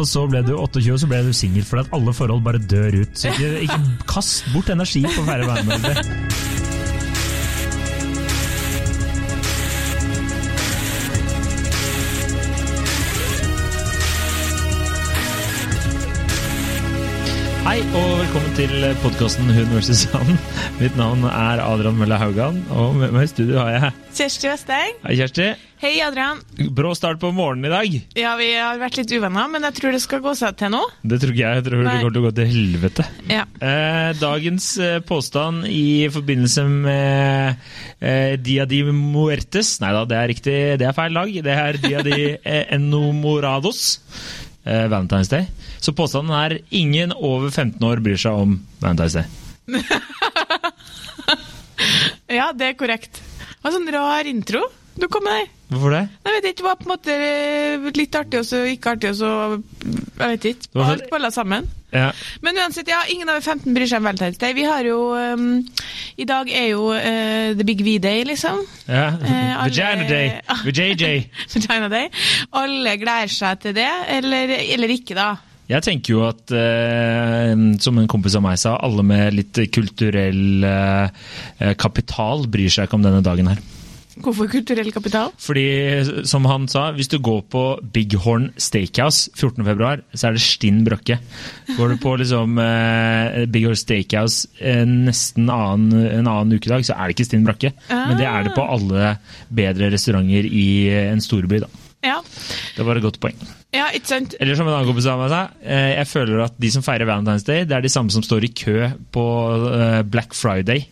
og så ble du 28, og så ble du singel. fordi at alle forhold bare dør ut. Så ikke, ikke kast bort energi på å feire Valentine's Hei og velkommen til podkasten Hun vs. Han. Mitt navn er Adrian Mølle Haugan, og med meg i studio har jeg Kjersti Vesteng. Hei, Kjersti. Hei, Adrian. Brå start på morgenen i dag. Ja, vi har vært litt uvenner, men jeg tror det skal gå seg til nå. Det tror ikke jeg. Jeg tror det går kommer til å gå til helvete. Ja. Eh, dagens eh, påstand i forbindelse med eh, Dia di Muertes Nei da, det er riktig. Det er feil lag. Det er Dia di eh, Enomorados. Eh, Valentine's Day. Så påstanden er ingen over 15 år bryr seg om Day. ja, det er korrekt. Det var sånn rar intro du kom med der. Hvorfor det? Jeg vet ikke, Det var på en måte eh, litt artig og så ikke artig, og så Jeg vet ikke. Alt balla sammen. Ja. Men uansett, ja, ingen over 15 bryr seg om Valentine's Day. Vi har jo um, I dag er jo uh, the big V-day, liksom. ja. Alle- Vagina Day. VJJ. Vagina Day. Alle gleder seg til det, eller, eller ikke, da. Jeg tenker jo at, eh, som en kompis av meg sa, alle med litt kulturell eh, kapital bryr seg ikke om denne dagen her. Hvorfor kulturell kapital? Fordi, som han sa, hvis du går på Bighorn Steakhouse 14.2, så er det stinn brakke. Går du på liksom eh, Bighorn Steakhouse eh, nesten annen, en annen ukedag, så er det ikke stinn brakke. Men det er det på alle bedre restauranter i en storby, da. Ja. Det var et godt poeng. Ja, ikke sant? Eller som en annen kompis av meg sa, eh, jeg føler at de som feirer Valentine's Day, det er de samme som står i kø på eh, Black Friday.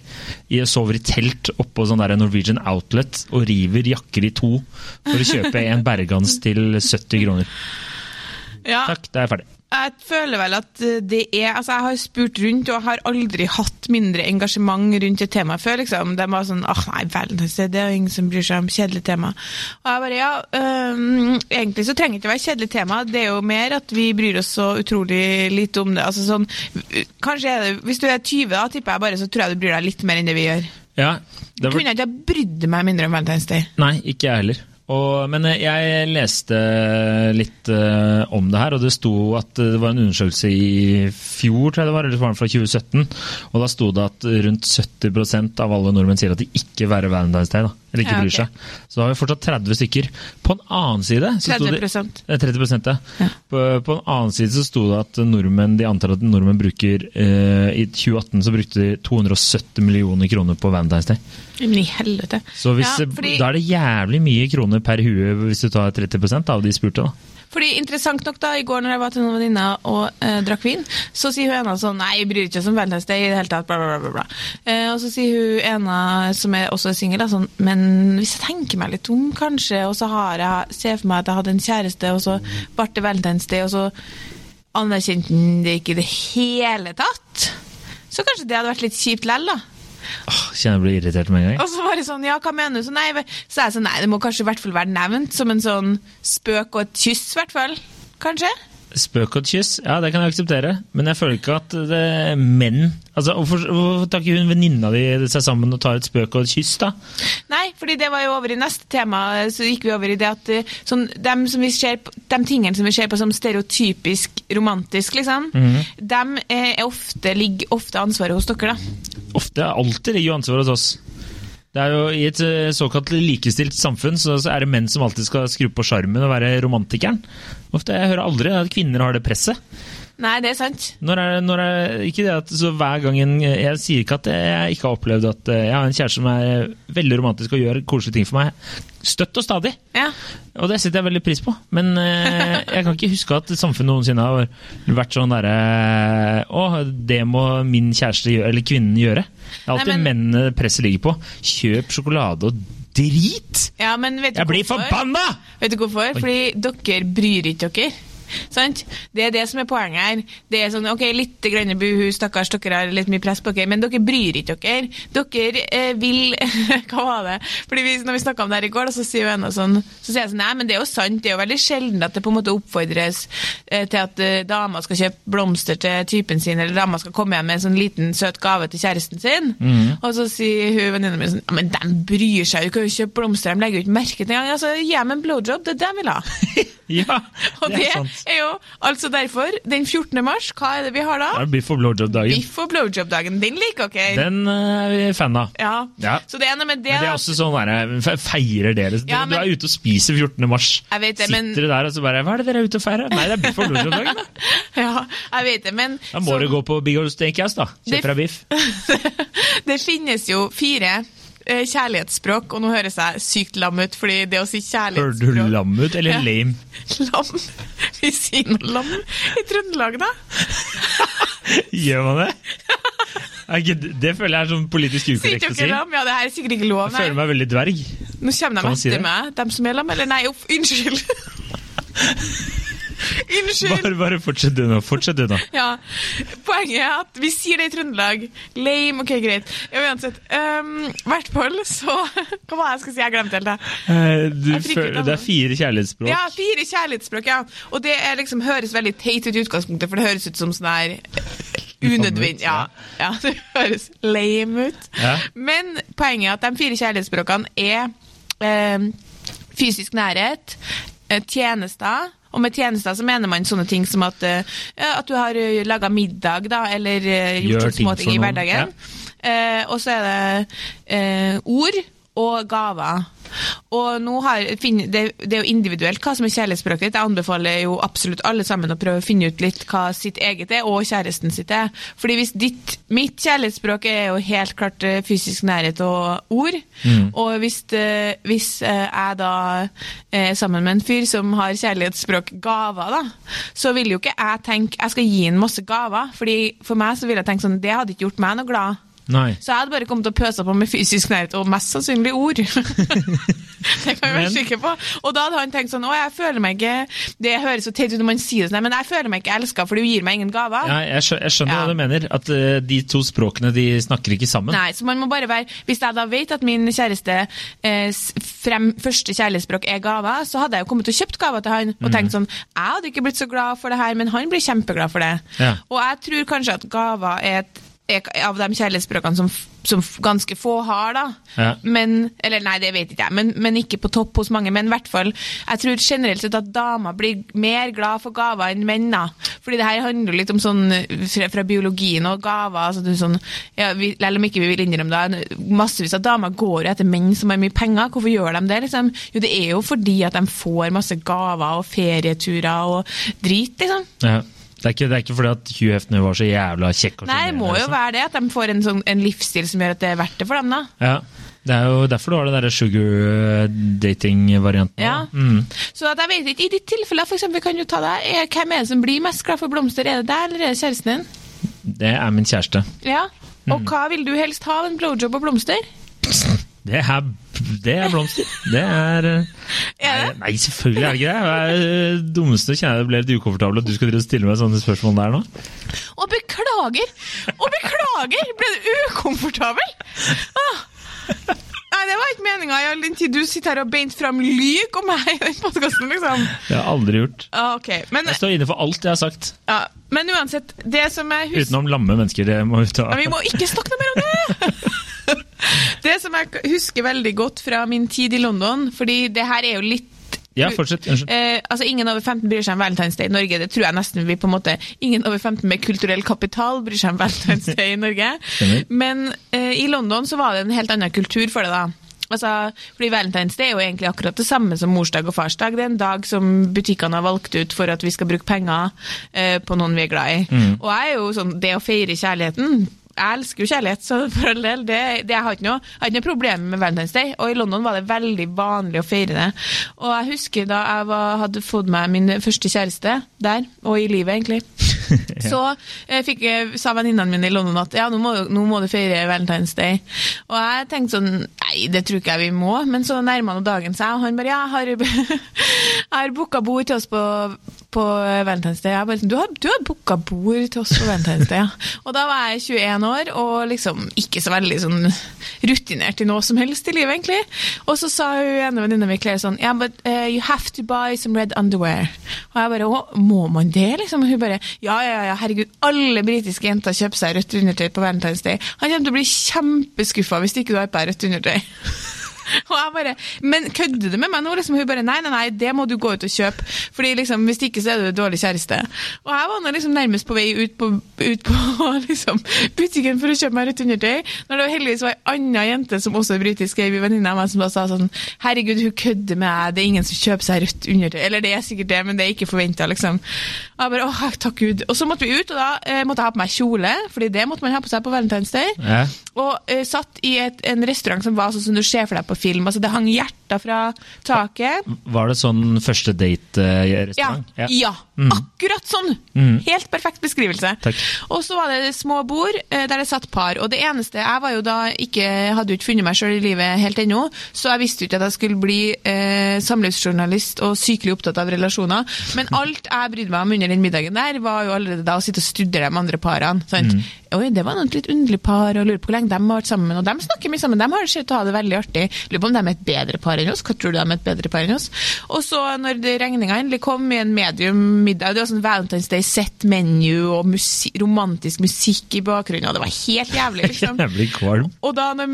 I, sover i telt oppå sånn der Norwegian Outlet og river jakker i to for å kjøpe en bergans til 70 kroner. Ja, Takk, da er jeg ferdig. Jeg føler vel at det er Altså, jeg har spurt rundt, og har aldri hatt mindre engasjement rundt et tema før, liksom. De var sånn åh, nei, Valentine's det er jo ingen som bryr seg om kjedelig tema. Og jeg bare, ja, øh, egentlig så trenger det ikke være kjedelig tema, det er jo mer at vi bryr oss så utrolig lite om det. Altså sånn, kanskje er det, hvis du er 20 da, tipper jeg bare, så tror jeg du bryr deg litt mer enn det vi gjør. Ja, det var, Kunne jeg ikke brydd meg mindre om Valentine's Day? nei, ikke jeg heller. Og, men eh, jeg leste litt uh, om det her, og det sto at det var en undersøkelse i fjor, tror jeg det var, eller var den fra 2017, og da sto det at rundt 70% av alle nordmenn sier at de ikke værer Valentine's Day, da, eller ikke Ja, bryr seg. seg. Så da har vi fortsatt 30 stykker. På en annen side så sto det 30 Eh, 30 ja. Ja. På, på en annen side så sto det at nordmenn, de antar at nordmenn bruker uh, I 2018 så brukte de 270 millioner kroner på Valentine's Day. Men i helvete. Så hvis, Ja, fordi- da er det jævlig mye kroner per hue hvis du tar 30% av de spurte. da. Fordi Interessant nok, da, i går når jeg var til noen venninner og eh, drakk vin, så sier hun ena sånn Nei, jeg bryr ikke om Valentine's Day i det hele tatt, bla, bla, bla. bla. Eh, og så sier hun ena som er også singel, da, sånn Men hvis jeg tenker meg litt om, kanskje, og så har jeg ser for meg at jeg hadde en kjæreste, og så ble det Valentine's Day, og så anerkjente han det ikke i det hele tatt, så kanskje det hadde vært litt kjipt lell, da. Åh, kjenner jeg blir irritert med en gang. Og så var det sånn, ja, hva mener du? Så, nei, så jeg sånn, nei, det må kanskje i hvert fall være nevnt som en sånn spøk og et kyss, i hvert fall. Kanskje? Spøk og et kyss, ja det kan jeg akseptere. Men jeg føler ikke at det er menn altså, Hvorfor, hvorfor tar ikke hun venninna di seg sammen og tar et spøk og et kyss, da? Nei, fordi det var jo over i neste tema, så gikk vi over i det at eh, sånn, dem som vi ser de tingene som vi ser på som stereotypisk romantisk, liksom, dem eh, er ofte, ligger ofte ansvaret hos dere, da. Ofte, alltid ligger jo ansvaret hos oss. Det er jo I et eh, såkalt likestilt samfunn så, er det menn som alltid skal skru på sjarmen og være romantikeren. Ofte, Jeg hører aldri at kvinner har det presset. Nei, det er sant. Når er, når er, ikke det at så hver gang en, Jeg sier ikke at jeg ikke har opplevd at eh, jeg har en kjæreste som er veldig romantisk og gjør koselige ting for meg. Støtt og stadig. Ja. Og det setter jeg veldig pris på. Men eh, jeg kan ikke huske at samfunnet noensinne har vært sånn derre Å, det må min kjæreste gjøre, eller kvinnen gjøre. Det er alltid Nei, men- mennene presset ligger på. Kjøp sjokolade og drit! ja, men vet du Jeg blir forbanna! Vet du hvorfor? Fordi dere bryr ikke dere. Sant? Det er det som er poenget her. Det er sånn, ok, Litt grann buhu, stakkars, dere har litt mye press på dere, men dere bryr ikke dere. Dere eh, vil Hva var det? Fordi vi, når vi snakka om det her i går, så sier hun en sånn, så sier jeg sånn Nei, men det er jo sant. Det er jo veldig sjelden at det på en måte oppfordres eh, til at eh, damer skal kjøpe blomster til typen sin, eller damer skal komme hjem med en sånn liten, søt gave til kjæresten sin. Og så sier hun venninna mi sånn Ja, men de bryr seg jo ikke hun kjøper kjøpe blomster, de legger jo ikke merke til engang. Altså, gi dem en blowjob, det er det de vil ha. Ja, det det er sant. Er jo altså derfor, den 14. mars, hva er det vi har da? Det er biff og blowjob-dagen. Biff og blowjob-dagen. Den liker dere. Den eh, er vi fan av. Ja. Ja. Så det er noe med det, Men det er også sånn der, fe- feirer dere. Ja, Du er ute og spiser 14. mars. Jeg vet det, Sitter men- du der og så bare Hva er det dere er ute og feirer? Nei, det er biff og blowjob-dagen. da. Ja, jeg vet det, men Da må så- du gå på Big Old Steakhouse, da. Kjøp deg biff. det finnes jo fire eh, kjærlighetsspråk, og nå høres jeg sykt lam ut, fordi det å si kjærlighetsspråk Hører du lam ut, eller Ja. lame? Lam? Vi sier noe lam i Trøndelag, da. Gjør man det? Det- føler jeg er sånn politisk ukorrekt å si. lam? Ja, det her er sikkert ikke lov, Jeg føler meg veldig dverg. Nå kommer de etter si meg, dem som er lam. Eller nei, opp, unnskyld. Unnskyld. Bare, bare fortsett du nå. Fortsett du nå. Ja, Poenget er at vi sier det i Trøndelag. Lame, ok, greit. Ja, uansett. Um, hvert fall så Hva var det jeg skal si? Jeg glemte helt det. Uh, Du Jeg føler, det. er fire kjærlighetsspråk. Ja, fire kjærlighetsspråk, ja. Og det er liksom, høres veldig teit ut i utgangspunktet, for det høres ut som sånn her unødvendig. Ja, ja, det høres lame ut. Ja. Men poenget er at de fire kjærlighetsspråkene er eh, fysisk nærhet, eh, tjenester. Og med tjenester så mener man sånne ting som at, eh, at du har uh, laga middag, da, eller eh, Gjør gjort sånne småting i hverdagen. hverdagen. Eh, og så er det eh, ord og gaver. Og nå har, det, det er jo individuelt hva som er kjærlighetsspråket ditt. Jeg anbefaler jo absolutt alle sammen å prøve å finne ut litt hva sitt eget er, og kjæresten sitt er. Fordi hvis ditt, mitt kjærlighetsspråk er jo helt klart eh, fysisk nærhet og ord, og hvis, eh, hvis eh, jeg da er sammen med en fyr som har kjærlighetsspråk gaver, da, så vil jo ikke jeg tenke jeg skal gi ham masse gaver, fordi for meg så vil jeg tenke sånn, det hadde ikke gjort meg noe glad. Nei. Så jeg hadde bare kommet og pøsa på med fysisk nærhet, og mest sannsynlig ord. det kan vi være sikker sikre på. Og da hadde han tenkt sånn, å jeg føler meg ikke, det høres så teit ut når man sier det sånn, men jeg føler meg ikke elsket, for du gir meg ingen gaver. Ja, jeg skjønner, jeg skjønner Ja. hva du mener. At uh, de to språkene de snakker ikke sammen. Nei, så man må bare være Hvis jeg da vet at min kjæreste eh, frem, første kjærlighetsspråk er gaver, så hadde jeg jo kommet og kjøpt gaver til han og tenkt sånn Jeg hadde ikke blitt så glad for det her, men han blir kjempeglad for det. Ja. Og jeg tror kanskje at gaver er et av de kjærlighetsspråkene som, som ganske få har, da. Ja. Men, eller nei, det vet ikke jeg, men, men ikke på topp hos mange. Men i hvert fall, jeg tror generelt sett at damer blir mer glad for gaver enn menn. da. Fordi det her handler litt om sånn fra, fra biologien og gaver. altså sånn, ja, vi, Selv om ikke vi vil innrømme det, massevis av damer går jo etter menn som har mye penger. Hvorfor gjør de det? liksom? Jo, det er jo fordi at de får masse gaver og ferieturer og drit, liksom. Ja. Det, er ikke, det er ikke fordi at Hugh Hefner var så jævla kjekk. Nei, det må jo liksom. være det, at de får en, sånn, en livsstil som gjør at det er verdt det for dem. da. Ja. Det er jo derfor du har den derre sugar dating-varianten. Ja. Mm. Så at jeg vet ikke, I ditt tilfelle for eksempel, kan du ta deg, er, hvem er det som blir mest glad for blomster? Er det deg eller er det kjæresten din? Det er min kjæreste. Ja. Mm. Og hva vil du helst ha? En blowjob og blomster? Det er, det er blomster. Det er eh? Nei, nei, selvfølgelig er det ikke det. Det er det dummeste kjenner jeg ble litt ukomfortabel at du skal stille meg sånne spørsmål der nå. Og beklager! Og beklager! Ble du ukomfortabel? Ah. Nei, det var ikke meninga all den tid du sitter her og beint fram lyk om meg i den podkasten, liksom. Det har jeg aldri gjort. Ah, okay. men, Jeg står inne for alt jeg har sagt. ja, men uansett, det som jeg husker Utenom lamme mennesker. Det må vi ta. Ja, vi må ikke snakke noe mer om det! Det som jeg husker veldig godt fra min tid i London, fordi det her er jo litt Ja, fortsett. Unnskyld. Eh, altså Ingen over 15 bryr seg om Valentine's Day i Norge. Det tror jeg nesten vi på en måte Ingen over 15 med kulturell kapital bryr seg om Valentine's Day i Norge. Men eh, i London så var det en helt annen kultur for det, da. Altså, fordi Valentine's Day er jo egentlig akkurat det samme som morsdag og farsdag. Det er en dag som butikkene har valgt ut for at vi skal bruke penger eh, på noen vi er glad i. Og jeg er jo sånn, det å feire kjærligheten jeg elsker jo kjærlighet, så for all del, det, det, jeg har ikke noe, jeg har ikke noe problem med Valentine's Day. Og i London var det veldig vanlig å feire det. Og jeg husker da jeg var, hadde fått meg min første kjæreste der, og i livet egentlig. Så jeg fikk, sa venninnene mine i London at ja, nå må, nå må du feire Valentine's Day. Og jeg tenkte sånn Nei, det tror ikke jeg vi må. Men så nærma nå dagen seg, og han bare Ja, jeg har, jeg har booka bord til oss på, på Valentine's Day. Jeg bare sånn, Du har, du har booka bord til oss på Valentine's Day, ja. Og da var jeg 21 år og liksom ikke så veldig sånn rutinert i noe som helst i livet, egentlig. Og så sa hun ene venninna mi Claire sånn yeah, but uh, you have to buy some red underwear. Og jeg bare Å, må man det, liksom? Og hun bare Ja, ja, ja, herregud, alle britiske jenter kjøper seg rødt undertøy på Valentine's Day. Han kommer til å bli kjempeskuffa hvis ikke du har på deg rødt undertøy. Og jeg bare Men kødder du med meg nå? Liksom, hun bare Nei, nei, nei, det må du gå ut og kjøpe. Fordi liksom, hvis ikke så er du en dårlig kjæreste. Og jeg var nå liksom nærmest på vei ut på, ut på liksom, butikken for å kjøpe meg rødt undertøy, når det heldigvis var ei anna jente som også er britisk, ei venninne av meg, som da sa sånn Herregud, hun kødder med deg, det er ingen som kjøper seg rødt undertøy. Eller det er sikkert det, men det er ikke forventa, liksom. Og jeg bare åh, takk Gud. Og så måtte vi ut, og da eh, måtte jeg ha på meg kjole, fordi det måtte man ha på seg på Valentine's Day. Ja. Og eh, satt i et, en restaurant som var sånn som du ser for deg på film. altså Det hang hjerter fra taket. Var det sånn første Ja, date-restaurant? ja. akkurat sånn! Helt perfekt beskrivelse. Og så var det små bord eh, der det satt par. Og det eneste Jeg var jo da ikke, hadde jo ikke funnet meg sjøl i livet helt ennå, så jeg visste jo ikke at jeg skulle bli eh, samlivsjournalist og sykelig opptatt av relasjoner. Men alt jeg brydde meg om under den middagen der, var jo allerede da å sitte og studere de andre parene. sant? Oi, det var noe litt underlig par, og lurer på hvor lenge de har vært sammen. Og de snakker mye sammen, de har sett å ha det veldig artig. Lurer på om de er et bedre par enn oss. Hva tror du de er bedre par enn oss? Og så, når det- regninga endelig kom i en medium middag, det var sånn Valentine's Day set menu og musi romantisk musikk i bakgrunnen, og det var helt jævlig, liksom. Jævlig kvalm. Og da når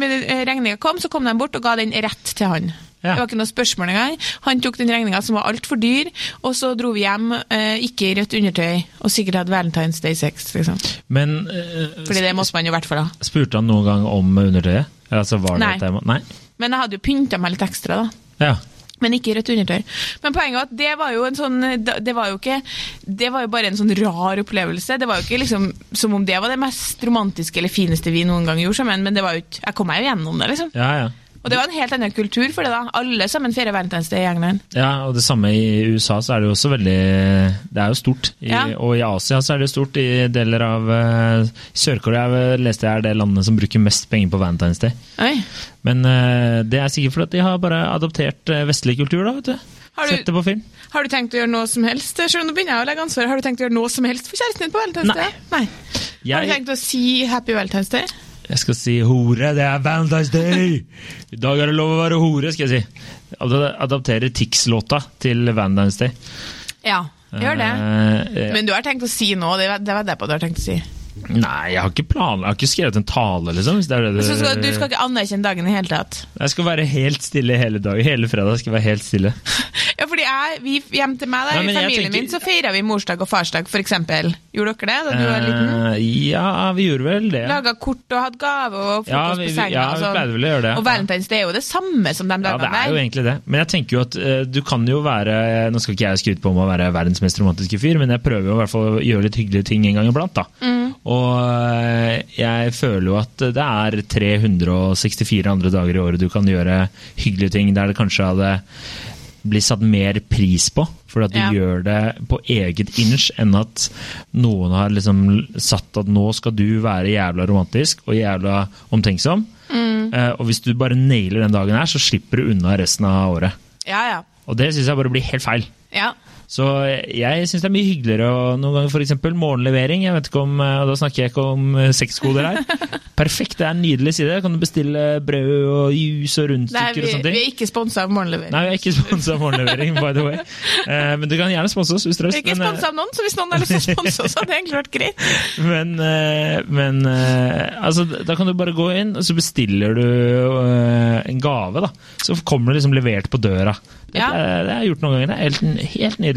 regninga kom, så kom de bort og ga den rett til han. Ja. Det var ikke noe spørsmål engang. Han tok den regninga som var altfor dyr, og så dro vi hjem, eh, ikke i rødt undertøy, og sikkert hadde Valentine's Day 6. liksom. Men eh, Fordi det måtte man jo i hvert fall ha. spurte han noen gang om undertøyet? Altså, var det Nei. Men jeg hadde jo pynta meg litt ekstra, da. Ja. Men ikke rødt undertøy. Men poenget var at det var jo en sånn Det var jo ikke Det var jo bare en sånn rar opplevelse. Det var jo ikke liksom som om det var det mest romantiske eller fineste vi noen gang gjorde sammen, men det var jo ikke Jeg kom meg jo gjennom det, liksom. Ja, ja. Og det var en helt annen kultur for det, da. Alle sammen feirer Valentine's Day i England. Ja, og det samme i USA så er det jo også veldig Det er jo stort. I, Ja. Og i Asia så er det stort. I deler av uh, Sør-Korea eh, leste jeg er det landet som bruker mest penger på Valentine's Men uh, det er sikkert fordi de har bare adoptert vestlig kultur, da, vet du. Har du- Sett det på film. Har du tenkt å gjøre noe som helst? Selv om nå begynner å legge ansvaret, Har du tenkt å gjøre noe som helst for kjæresten din på Valentine's Nei. Nei. Jeg... Har du tenkt å si Happy Valentine's Day? Jeg skal si hore, det er Valentine's Day! I dag er det lov å være hore, skal jeg si. Adapterer Adaptere Tix-låta til Valentine's Day. Ja, gjør det. Eh, Men du har tenkt å si noe, det det var det du har tenkt å si. Nei, jeg har ikke plan, jeg har ikke skrevet en tale, liksom. Hvis det er det Så skal, du skal ikke anerkjenne dagen i hele tatt? Jeg skal være helt stille hele dagen. Hele fredag skal jeg være helt stille. Ja, fordi jeg, vi, Hjem til meg der, Nei, i familien tenker- min, så feira vi morsdag og farsdag, f.eks. Gjorde dere det da du var liten? Eh, ja, vi gjorde vel det. Laga kort og hadde gave og frokost Ja, vi- på senga. ja, vi sånn. pleide vel å gjøre det. Og Valentine's Day er jo det samme som de Ja, det er jo egentlig det. Men jeg tenker jo at uh, du kan jo være Nå skal ikke jeg skryte på om å være verdens mest romantiske fyr, men jeg prøver jo i hvert fall å gjøre litt hyggelige ting en gang iblant, da. Mm. Og eh, jeg føler jo at det er 364 andre dager i året du kan gjøre hyggelige ting der det kanskje hadde blitt satt mer pris på, fordi at du Ja. gjør det på eget inch, enn at noen har liksom satt at nå skal du være jævla romantisk og jævla omtenksom. Mm. Eh, og hvis du bare nailer den dagen her, så slipper du unna resten av året. Ja, ja. Og det syns jeg bare blir helt feil. ja. Så jeg syns det er mye hyggeligere å noen ganger f.eks. morgenlevering. Jeg vet ikke om, eh, og Da snakker jeg ikke om eh, sexkoder her. Perfekt, det er en nydelig side. Kan du bestille brød og jus og Nei, rundstykker vi, og sånne vi er ikke sponsa av Morgenlevering. Nei, vi er ikke sponsa av morgenlevering, by the way. Eh, men du kan gjerne sponse oss hvis dere Vi er ikke sponsa av noen, så hvis noen har lyst til å sponse oss, hadde det egentlig vært greit. Men, men altså, da kan du bare gå inn, og så bestiller du en gave. da. Så kommer det liksom levert på døra. Ja. det, det har jeg gjort noen ganger. Det er helt, helt nydelig.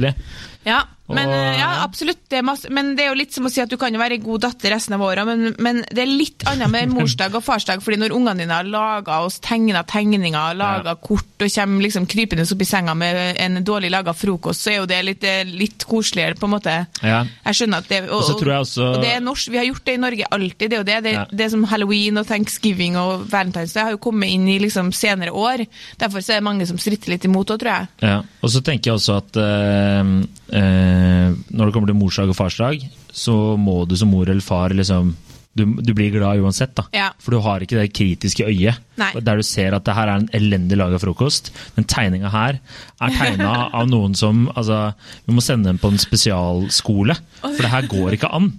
Ja, men, Og- ja absolutt. Det masse, men det er jo litt som å si at du kan jo være en god datter resten av året, men, men det er litt annet med morsdag og farsdag, fordi når ungene dine har laga og tegna tegninger, laga kort og kommer liksom krypende opp i senga med en dårlig laga frokost, så er jo det litt, eh, litt koseligere, på en måte. Ja. Jeg skjønner at det og, Og også- og det er norsk, Vi har gjort det i Norge alltid. Det er jo det. Det, Ja. det som halloween og thanksgiving og valentines det har jo kommet inn i liksom senere år. Derfor så er det mange som stritter litt imot òg, tror jeg. Ja, og så tenker jeg også at eh, eh, når det kommer til morsdag og farsdag, så må du som mor eller far liksom du, du blir glad uansett, da. Ja. For du har ikke det kritiske øyet. Nei. Der du ser at det her er en elendig laga frokost. Den tegninga her er tegna av noen som altså, Vi må sende dem på en spesialskole, for det her går ikke an.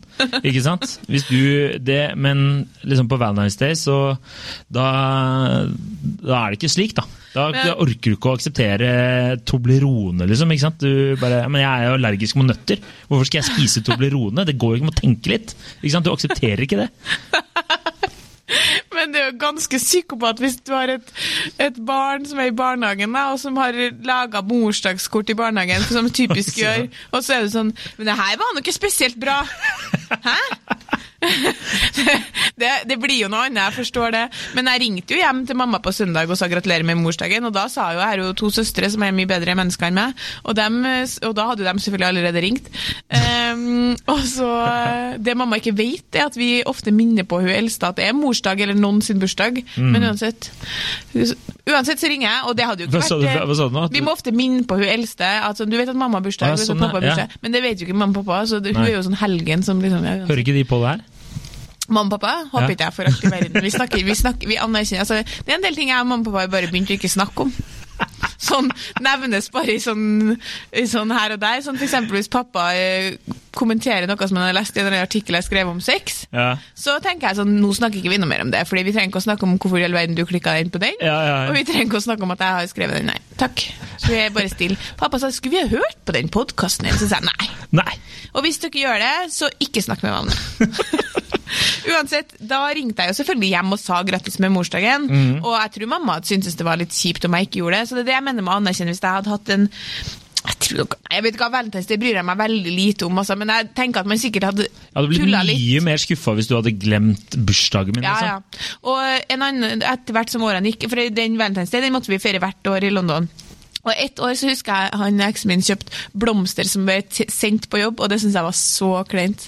Ikke sant? Hvis du det, Men liksom på Valentine's Day, så da, da er det ikke slik, da. Da, Men- da orker du ikke å akseptere Toblerone, liksom. ikke sant? Du bare, men jeg er jo allergisk mot nøtter. Hvorfor skal jeg spise Toblerone? Det går jo ikke med å tenke litt. Ikke sant? Du aksepterer ikke det. Men det er jo ganske psykopat hvis du har et, et barn som er i barnehagen, da, og som har laga morsdagskort i barnehagen, som typisk gjør, og så er det sånn Men det her var nå ikke spesielt bra. Hæ? Det, det, blir jo noe annet, jeg forstår det. Men jeg ringte jo hjem til mamma på søndag og sa gratulerer med morsdagen, og da sa jo jeg har jo to søstre som er mye bedre mennesker enn meg, og, dem, og da hadde jo de selvfølgelig allerede ringt. Um, og så Det mamma ikke vet, er at vi ofte minner på hun eldste at det er morsdag eller noen sin bursdag, mm. men uansett Uansett så ringer jeg, og det hadde jo ikke vært hva sa du nå? Vi må ofte minne på hun eldste. Altså, du vet at mamma har bursdag, ja, sånn, pappa har bursdag, ja. men det vet jo ikke mamma og pappa, så hun er jo sånn helgen som liksom ja, Hører ikke de på det her? Mamma og pappa håper ikke jeg får aktiv verden. Vi snakker, vi snakker, vi anerkjenner altså, Det er en del ting jeg og mamma og pappa har bare begynt å ikke snakke om. Sånn nevnes bare i sånn, i sånn her og der. Sånn f.eks. hvis pappa kommenterer noe som han har lest i en artikkel jeg skrev om sex, ja. så tenker jeg sånn Nå snakker ikke vi noe mer om det, Fordi vi trenger ikke å snakke om hvorfor i all verden du klikka inn på den. Ja, ja, og vi trenger ikke å snakke om at jeg har skrevet den. Nei, takk. Så vi er bare stille. Pappa sa skulle vi ha hørt på den podkasten din? Så sa jeg nei. nei. Og hvis dere gjør det, så ikke snakk med mamma. Uansett, da ringte jeg jo selvfølgelig hjem og sa grattis med morsdagen. Mm. Og jeg tror mamma syntes det var litt kjipt om jeg ikke gjorde det. Så det er det jeg mener med å anerkjenne hvis jeg hadde hatt en jeg, tror, jeg vet ikke hva Valentine's Day bryr jeg meg veldig lite om, altså, men jeg tenker at man sikkert hadde tulla litt. Jeg hadde blitt mye mer skuffa hvis du hadde glemt bursdagen min. Ja, liksom. ja. Og en annen, etter hvert som årene gikk, for den Valentine's Day den måtte vi feire hvert år i London. Og ett år så husker jeg han eksen min kjøpte blomster som ble sendt på jobb, og det syntes jeg var så kleint.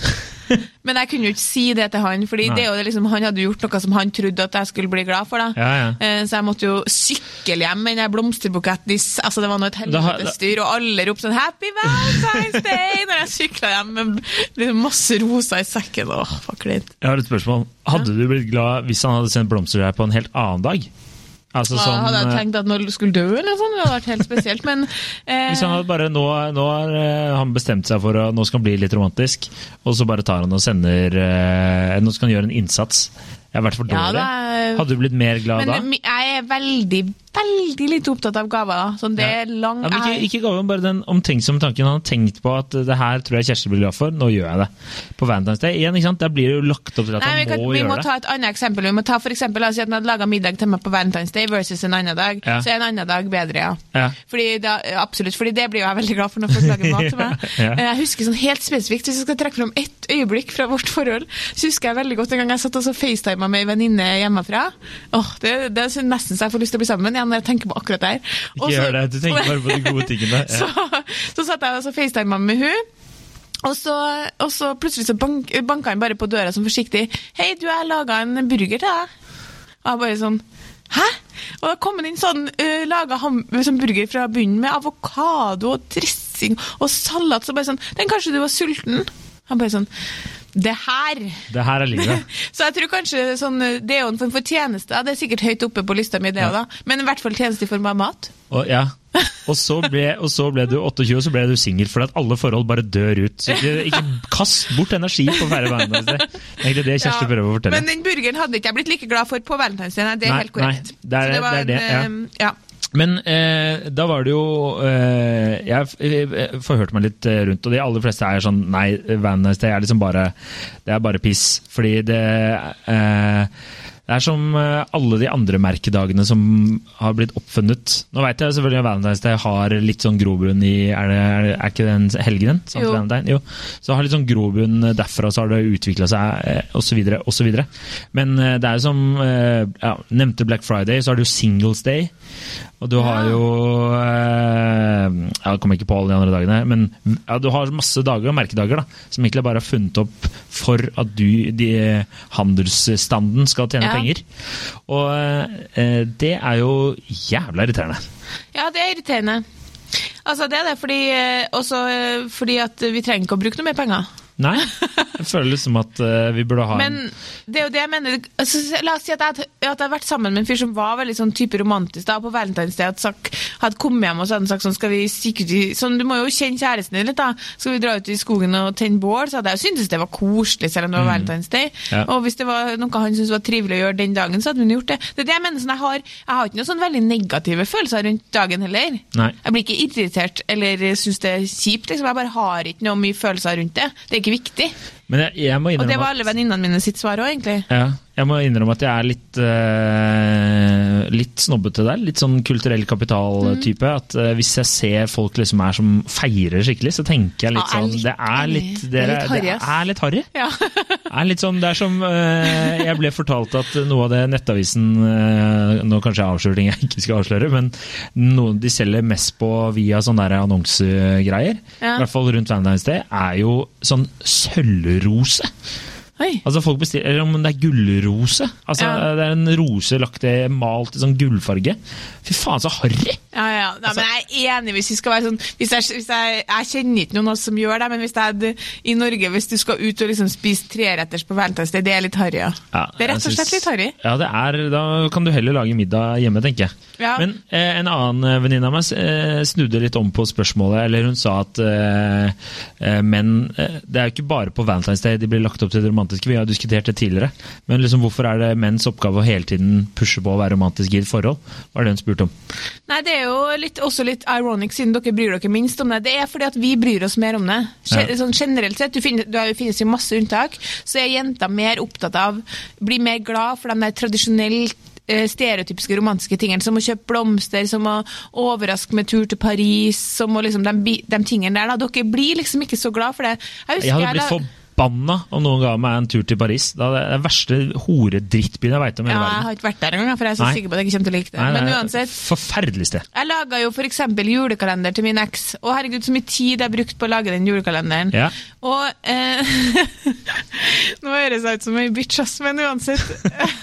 Men jeg kunne jo ikke si det til han, for liksom, han hadde gjort noe som han trodde at jeg skulle bli glad for. Ja, ja. Eh, så jeg måtte jo sykle hjem med den blomsterbuketten. Altså, det var noe et helvetestyr, og alle ropte sånn 'Happy Valentine's Day!' når jeg sykla hjem med liksom masse roser i sekken. Åh, fuck. Jeg har et spørsmål. Hadde du blitt glad hvis han hadde sendt blomster til deg på en helt annen dag? Altså, sånn, hadde jeg tenkt at når du skulle dø, eller sånn, det hadde vært helt spesielt, men eh... Hvis han hadde bare nå, nå har eh, han bestemt seg for å nå skal han bli litt romantisk, og så bare tar han og sender eh, Nå skal han gjøre en innsats. Jeg har vært for dårlig. Ja, Hadde du blitt mer glad men, da? Jeg er veldig veldig lite opptatt av gaver. Sånn, det er lang, ja, ikke, ikke gaver, bare den omtenksomme tanken. Han har tenkt på at det her tror jeg Kjersti blir glad for, nå gjør jeg det. På Valentine's Day igjen, ikke sant? Der blir det jo lagt opp til at Nei, han kan, må gjøre det. Vi må ta et annet eksempel. Vi må ta for eksempel, altså, at han hadde laga middag til meg på Valentine's Day versus en annen dag. Ja. Så er en annen dag bedre, ja. ja. Fordi da, absolutt, fordi det blir jo jeg veldig glad for når folk lager mat til meg. ja. Jeg husker sånn helt spesifikt, Hvis jeg skal trekke fram ett øyeblikk fra vårt forhold, så husker jeg veldig godt en gang jeg satt og facetima med ei venninne hjemmefra. Åh, det, det er nesten så jeg får lyst til å bli sammen igjen når jeg tenker på akkurat der. Ikke gjør det, du tenker bare på de gode tingene. Ja. Så, så satt jeg og facetima med hun. Og så, og så plutselig så bank, banka han bare på døra som forsiktig. 'Hei, du, har laga en burger til deg.' Og jeg bare sånn Hæ? Og da kom han inn sånn, uh, laga sånn burger fra bunnen med avokado og dressing og salat. Så bare sånn 'Den kanskje du var sulten?' Han bare sånn det her. Det her er livet. så jeg tror kanskje sånn, det er jo en form for tjeneste. Det er sikkert høyt oppe på lista mi, det òg, ja. da. Men i hvert fall tjeneste i form av mat. Og, ja. og, så ble, og så ble du 28, og så ble du singel fordi at alle forhold bare dør ut. Så ikke, ikke kast bort energi på å feire valentinsdag. Det er Egentlig det Kjersti ja, prøver å fortelle. Men den burgeren hadde ikke jeg blitt like glad for på Valentine's Day. Det er nei, helt korrekt. Nei, det er det. Er det, ja. Ja. Men eh, da var det jo eh, Jeg forhørte meg litt eh, rundt, og de aller fleste er sånn Nei, Valentine's Day er liksom bare Det er bare piss. Fordi det eh, det er som eh, alle de andre merkedagene som har blitt oppfunnet. Nå vet jeg selvfølgelig at Valentine's Day har litt sånn grobunn i Er, det, er ikke den helgen? Sant, jo. jo. Så har litt sånn grobunn derfra, så har det utvikla seg osv. osv. Men eh, det er jo som ja, Nevnte Black Friday, så har du Singles Day. Og du har jo eh, Jeg kommer ikke på alle de andre dagene, men ja, du har masse dager, merkedager, da, som egentlig bare er funnet opp for at du, de, handelsstanden skal tjene ja. penger. Og eh, det er jo jævla irriterende. Ja, det er irriterende. Altså, det er det fordi, eh, også eh, fordi at vi trenger ikke å bruke noe mer penger. Nei, jeg føler liksom at uh, vi burde ha Men det er jo det jeg mener. Altså, la oss si at jeg, at jeg hadde vært sammen med en fyr som var veldig sånn type romantisk da, på Valentine's Day. Hadde, hadde kommet hjem og så hadde han sagt sånn, skal vi sikkert sånn, Du må jo kjenne kjæresten din litt, da. Skal vi dra ut i skogen og tenne bål? Så hadde jeg syntes det var koselig, selv om det var mm. Valentine's Day. Ja. Og hvis det var noe han syntes var trivelig å gjøre den dagen, så hadde hun gjort det. Det er det jeg mener. Sånn, jeg, har, jeg har ikke noen sånn veldig negative følelser rundt dagen heller. Nei. Jeg blir ikke irritert eller syns det er kjipt. Liksom. Jeg bare har ikke noe mye følelser rundt det. Det er ikke viktig. Men jeg, jeg må Og det var alle venninnene mine sitt svar òg, egentlig. Ja, jeg må innrømme at jeg er litt uh, litt snobbete der. Litt sånn kulturell kapital-type. Mm. At uh, hvis jeg ser folk liksom er som feirer skikkelig, så tenker jeg litt Ja, sånn Det er litt, dere, Det er litt harry. Ja. Er litt sånn, det er som uh, Jeg ble fortalt at noe av det Nettavisen Nå kanskje jeg avslører ting jeg ikke skal avsløre, men noe de selger mest på via sånne annonsegreier, Ja. i hvert fall rundt Valentine's Day, er jo sånn sølvrose. Oi. Altså folk bestiller, Eller om det er gullrose. Altså Ja. Det er en rose lagt i, malt i sånn gullfarge. Fy faen, så harry! Ja, ja. Nei, Altså- men jeg er enig hvis vi skal være sånn hvis jeg, hvis jeg, jeg kjenner ikke noen av oss som gjør det, men hvis jeg er i Norge, hvis du skal ut og liksom spise treretters på Valentine's Day, det er litt harry, ja. Ja, det er rett og slett litt harry. Ja, det er, Da kan du heller lage middag hjemme, tenker jeg. Ja. Men eh, en annen eh, venninne av meg eh, snudde litt om på spørsmålet. Eller hun sa at eh, eh, menn eh, Det er jo ikke bare på Valentine's Day de blir lagt opp til det romantiske. Vi har diskutert det tidligere. Men liksom, hvorfor er det menns oppgave å hele tiden pushe på å være romantisk i et forhold? Var det hun spurte om. Nei, det er jo litt, også litt ironic, siden dere bryr dere minst om det. Det er fordi at vi bryr oss mer om det. Sånn generelt sett, du finner, det finnes jo masse unntak, så er jenter mer opptatt av Bli mer glad for de der tradisjonelt eh, stereotypiske romantiske tingene, som å kjøpe blomster, som å overraske med tur til Paris, som å liksom de, de tingene der. Da. Dere blir liksom ikke så glad for det. husker Jeg hadde blitt la- forbanna om noen ga meg en tur til Paris. Det er den verste horedrittbyen jeg veit om i ja, jeg har ikke vært der engang, for jeg er så Nei. sikker på at jeg ikke kommer til å like det. Nei, Men det er uansett, Forferdelig sted. Jeg laga jo f.eks. julekalender til min eks. Å herregud, så mye tid jeg brukte på å lage den julekalenderen. Ja. Og eh, Nå høres jeg ut som ei bitch, ass, men uansett.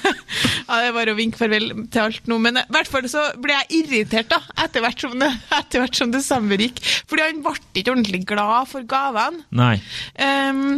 ja, det er bare å vinke farvel til alt nå. Men i hvert fall så ble jeg irritert da, etter hvert som, det, etter hvert som desember gikk. Fordi han ble ikke ordentlig glad for gavene. Nei. Ehm,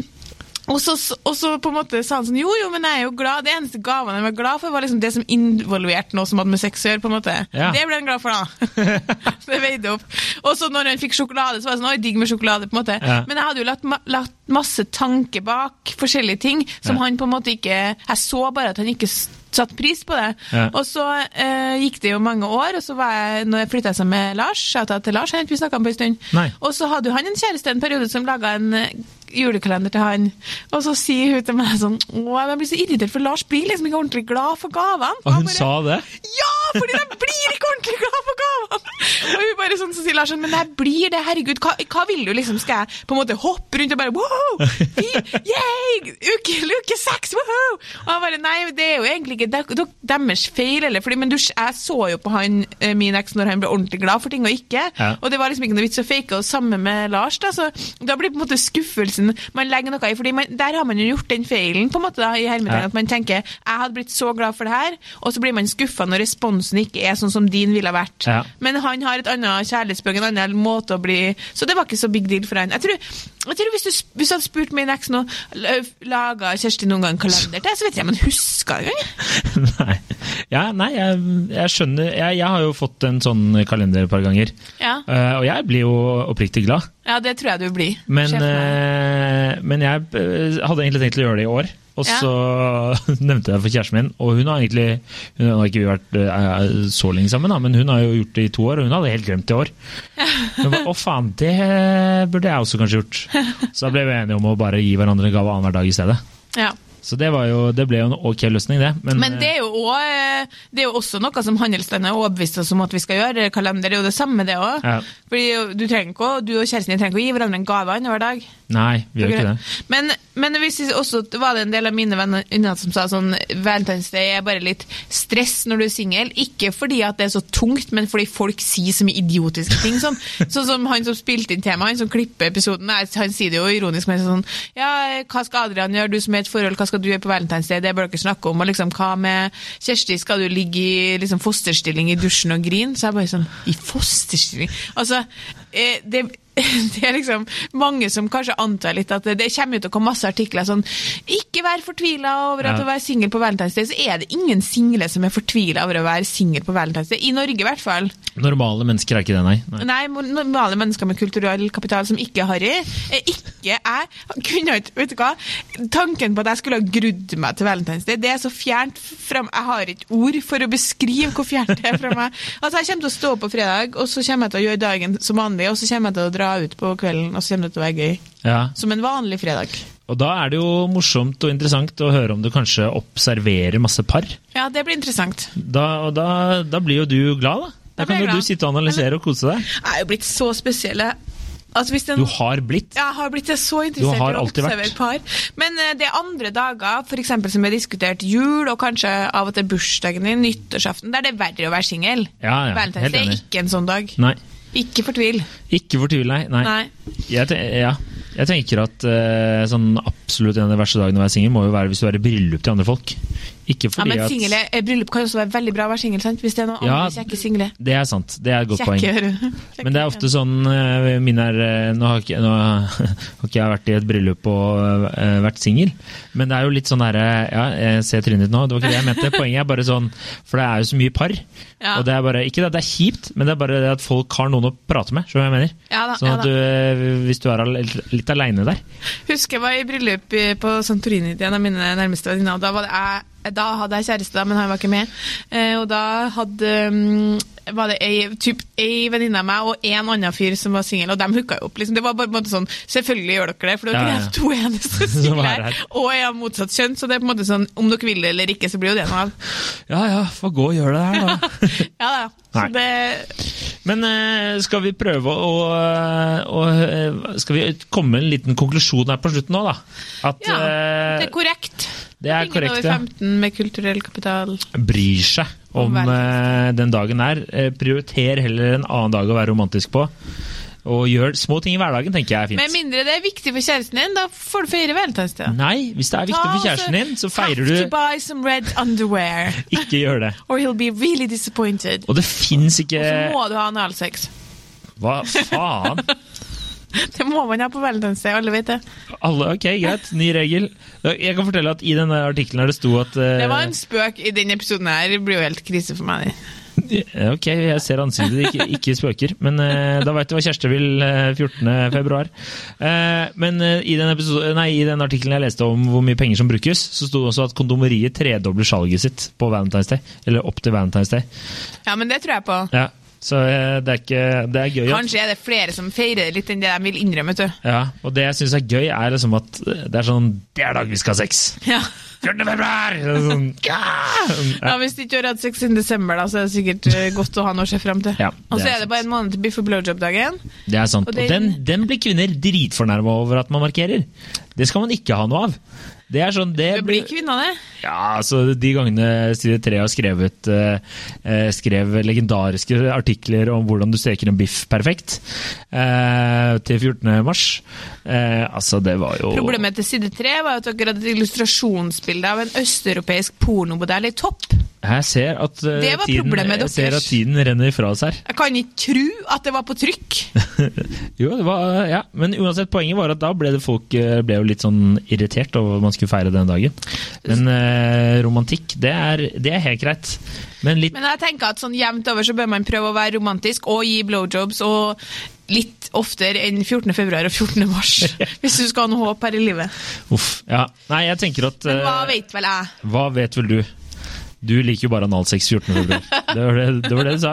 og så, og så på en måte sa han sånn Jo, jo, men jeg er jo glad. Det eneste gavene jeg var glad for, var liksom det som involverte noe som hadde med sex å gjøre. på en måte. Ja. Det ble han glad for, da. Så det veide opp. Og så når han fikk sjokolade, så var det sånn Oi, digg med sjokolade. på en måte. Ja. Men jeg hadde jo latt, latt masse tanke bak forskjellige ting som Ja. han på en måte ikke Jeg så bare at han ikke satte pris på det. Ja. Og så eh, gikk det jo mange år, og så var jeg, når jeg flytta sammen med Lars Shout-out til Lars, han ikke vi snakka om på en stund. Nei. Og så hadde jo han en kjæreste en periode som laga en eh, julekalender til han. Og så sier hun til meg sånn Å, jeg blir så irritert, for Lars blir liksom ikke ordentlig glad for gavene. Og hun bare, sa det? Ja, fordi de blir ikke ordentlig glad for gavene! Og hun bare sånn, så sier Lars sånn, men jeg blir det, herregud, hva, hva vil du liksom? Skal jeg på en måte hoppe rundt og bare wow! fy- Yay! Uke, uke seks, woohoo! Og han bare nei, det er jo egentlig ikke de- de- deres feil, eller fordi, men du, jeg så jo på han, eh, min eks, når han ble ordentlig glad for ting og ikke. Ja. Og det var liksom ikke noe vits å fake, og samme med Lars. Da, så da blir på en måte skuffelsen Man legger noe i, fordi man, der har man jo gjort den feilen, på en måte da, i hermetegn, Ja. at man tenker jeg hadde blitt så glad for det her, og så blir man skuffa når responsen ikke er sånn som din ville ha vært. Ja. Men han har et annet kjærlighetsspråk, en annen måte å bli Så det var ikke så big deal for han. Jeg tror, jeg tror Hvis du hvis du hadde spurt min eks nå, laga Kjersti noen gang kalender til, så vet jeg om han huska det engang. nei, ja, nei jeg, jeg skjønner jeg, jeg har jo fått en sånn kalender et par ganger. Ja. Uh, og jeg blir jo oppriktig glad. Ja, det tror jeg du blir. Men, eh, men jeg eh, hadde egentlig tenkt å gjøre det i år. Og Ja. så nevnte jeg det for kjæresten min, og hun har egentlig Hun har ikke vært eh, så lenge sammen, da, men hun har jo gjort det i to år, og hun hadde helt glemt det i år. Hun ba, Å faen, det burde jeg også kanskje gjort. Så da ble vi enige om å bare gi hverandre en gave annenhver dag i stedet. Ja. Så det, var jo, det ble jo en ok løsning, det. Men, Men det er, jo også, det er jo også noe som handelsstanden er overbevist oss om at vi skal gjøre. Kalender er jo det samme, det òg. Ja. Fordi du, ikke, du og kjæresten din trenger ikke å gi hverandre en gave annenhver dag. Nei, vi gjør ikke det. Men, men hvis vi også, var det en del av mine venner venner som sa sånn Valentine's Day er bare litt stress når du er singel. Ikke fordi at det er så tungt, men fordi folk sier så mye idiotiske ting. Sånn, sånn som han som spilte inn temaet, han som klipper episoden. Han sier det jo ironisk, men sånn Ja, hva skal Adrian gjøre, du som er i et forhold, hva skal du gjøre på Valentine's Day? Det bør dere snakke om. Og liksom, hva med Kjersti, skal du ligge i liksom, fosterstilling i dusjen og grine? Så jeg bare sånn I fosterstilling? Altså, det det er liksom mange som kanskje antar litt at det, kommer ut til å komme masse artikler sånn Ikke vær fortvila over at å være singel på Valentine's Day. Så er det ingen single som er fortvila over å være singel på Valentine's Day. I Norge, i hvert fall. Normale mennesker er ikke det, nei. nei. Nei, normale mennesker med kulturell kapital som ikke er harry. er Ikke jeg kunne ikke Vet du hva? Tanken på at jeg skulle ha grudd meg til Valentine's Day, det er så fjernt fra Jeg har ikke ord for å beskrive hvor fjernt det er fra meg. Altså, Jeg kommer til å stå opp på fredag, og så kommer jeg til å gjøre dagen som vanlig, og så kommer jeg til å dra ut på kvelden, og så kommer det til å være gøy. Ja. Som en vanlig fredag. Og da er det jo morsomt og interessant å høre om du kanskje observerer masse par. Ja, det blir interessant. Da, og da, da blir jo du glad, da. Da kan jo du sitte og analysere og kose deg. Jeg er jo blitt så spesiell. Altså, er Du har blitt. Jeg har blitt så interessert i å observere par. Men eh, det er andre dager, eksempel som vi har diskutert jul, og kanskje av og til bursdagen din, nyttårsaften, der det er verre å være singel. Ja, ja, Valentine's er ikke en sånn dag. Nei. Ikke fortvil. Ikke fortvil, nei. nei. Nei. Jeg, ja. jeg tenker at uh, sånn absolutt en av de verste dagene å være singel må jo være hvis du er i bryllup til andre folk. Ikke Ja, men single, at... bryllup kan jo også være veldig bra å være singel? Hvis det er noen Ja, andre kjekke single. Det er sant. Det er et godt poeng. Men det er ofte sånn eh, min er, eh, Nå har ikke, nå har ikke jeg vært i et bryllup og uh, vært singel, men det er jo litt sånn herre Ja, jeg ser trynet ditt nå, det var ikke det jeg mente. Poenget er bare sånn For det er jo så mye par. Ja. Og det er bare Ikke det at det er kjipt, men det er bare det at folk har noen å prate med. som jeg mener? Ja da, sånn ja at du, eh, hvis du er litt aleine der Husker jeg var i bryllup i- på Santorini til en av mine nærmeste venninner. Da, var det jeg, da hadde jeg kjæreste, da, men han var ikke med. Eh, og da hadde mm, var det ei, typ, ei venninne av meg og en annen fyr som var singel, og de hooka jo opp. Liksom. Det var bare på en måte sånn Selvfølgelig gjør dere det, for dere Ja, ja. er to eneste single og er av motsatt kjønn, så det er på en måte sånn om dere vil det eller ikke, så blir jo det noe av. Ja ja, få gå og gjøre det her, da. Ja da. Så Nei. det Men eh, skal vi prøve å, å eh, Skal vi komme med en liten konklusjon her på slutten nå, da? At Ja, eh, det er korrekt. Det er Ingen korrekt, over ja. 15 med kulturell kapital. bryr seg om Om eh, den dagen der. Eh, prioriter heller en annen dag å være romantisk på. Og gjør små ting i hverdagen, tenker jeg er Med mindre det er viktig for kjæresten din, da får du feire valentinsdag. Nei, hvis det er viktig for kjæresten din, så feirer du to buy some red underwear, Ikke gjør det. or he'll be really disappointed. Og det fins ikke Og så må du ha analsex. Hva faen? Det må man ha på Valentine's Day, alle vet det. Alle, ok, greit. Ny regel. Jeg kan fortelle at i denne artikkelen det sto at uh, Det var en spøk i denne episoden her. Det blir jo helt krise for meg. Ok, jeg ser ansiktet ditt, ikke, ikke spøker. Men uh, da veit du hva Kjersti vil uh, 14. februar. Eh, men uh, i den, episode, nei, i den artikkelen jeg leste om hvor mye penger som brukes, så sto det også at kondomeriet tredobler salget sitt på Valentine's Day. Eller opp til Valentine's Day. Ja, men det tror jeg på. Ja, så eh, det er ikke Det er gøy at Kanskje er det flere som feirer det litt enn det de vil innrømme, du. ja, Og det jeg syns er gøy, er liksom at det er sånn Det er dag vi skal ha sex! Ja. 14. februar! Er Sånn, ja. ja, Hvis du ikke har hatt sex i desember, da, så er det sikkert eh, godt å ha noe å se fram til. Ja, Og så er er det bare en måned til biff og blowjob-dagen. Det er sant. Og Og, den, den blir kvinner dritfornærma over at man markerer. Det skal man ikke ha noe av. Det er sånn, det Det blir kvinna, det. Ja, altså De gangene Side 3 har skrevet eh, eh, skrev legendariske artikler om hvordan du steker en biff perfekt eh, til 14. mars eh, Altså, det var jo Problemet til side 3 var jo at dere hadde et illustrasjonsbilde av en østeuropeisk pornomodell i topp. Jeg ser at, uh, Det var tiden, jeg ser at tiden renner ifra oss her. Jeg kan ikke tro at det var på trykk. Jo, det var, ja, Men uansett, poenget var at da ble det folk ble jo litt sånn irritert over man skulle feire den dagen. Men eh, romantikk, det er, det er helt greit. Men litt Men jeg tenker at sånn jevnt over så bør man prøve å være romantisk og gi blowjobs og litt oftere enn 14. februar og 14. mars. hvis du skal ha noe håp her i livet. Uff. Ja. Nei, jeg tenker at Men hva eh, vet vel jeg? Hva vet vel du? Du liker jo bare analsex 14. februar. Det var det, det var det du sa.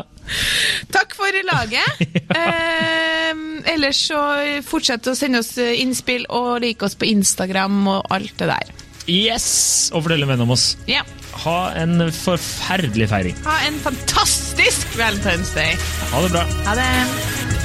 Takk for laget. eh, ellers så fortsett å sende oss innspill og like oss på Instagram og alt det der. Yes! Og fortell en venn om oss. Ja. Ha en forferdelig feiring. Ha en fantastisk Valentine's Day. Ha det bra. Ha det.